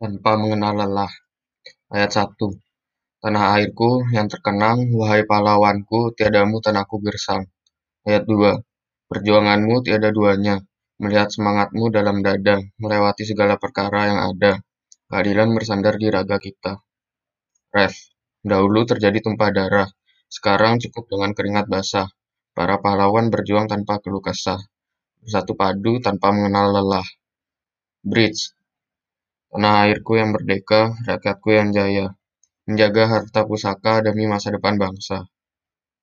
tanpa mengenal lelah. Ayat 1. Tanah airku yang terkenang, wahai pahlawanku, tiadamu tanahku gersang. Ayat 2. Perjuanganmu tiada duanya, melihat semangatmu dalam dada, melewati segala perkara yang ada. Keadilan bersandar di raga kita. Ref. Dahulu terjadi tumpah darah, sekarang cukup dengan keringat basah. Para pahlawan berjuang tanpa keluh kesah, bersatu padu tanpa mengenal lelah. Bridge. Tanah airku yang merdeka, rakyatku yang jaya. Menjaga harta pusaka demi masa depan bangsa.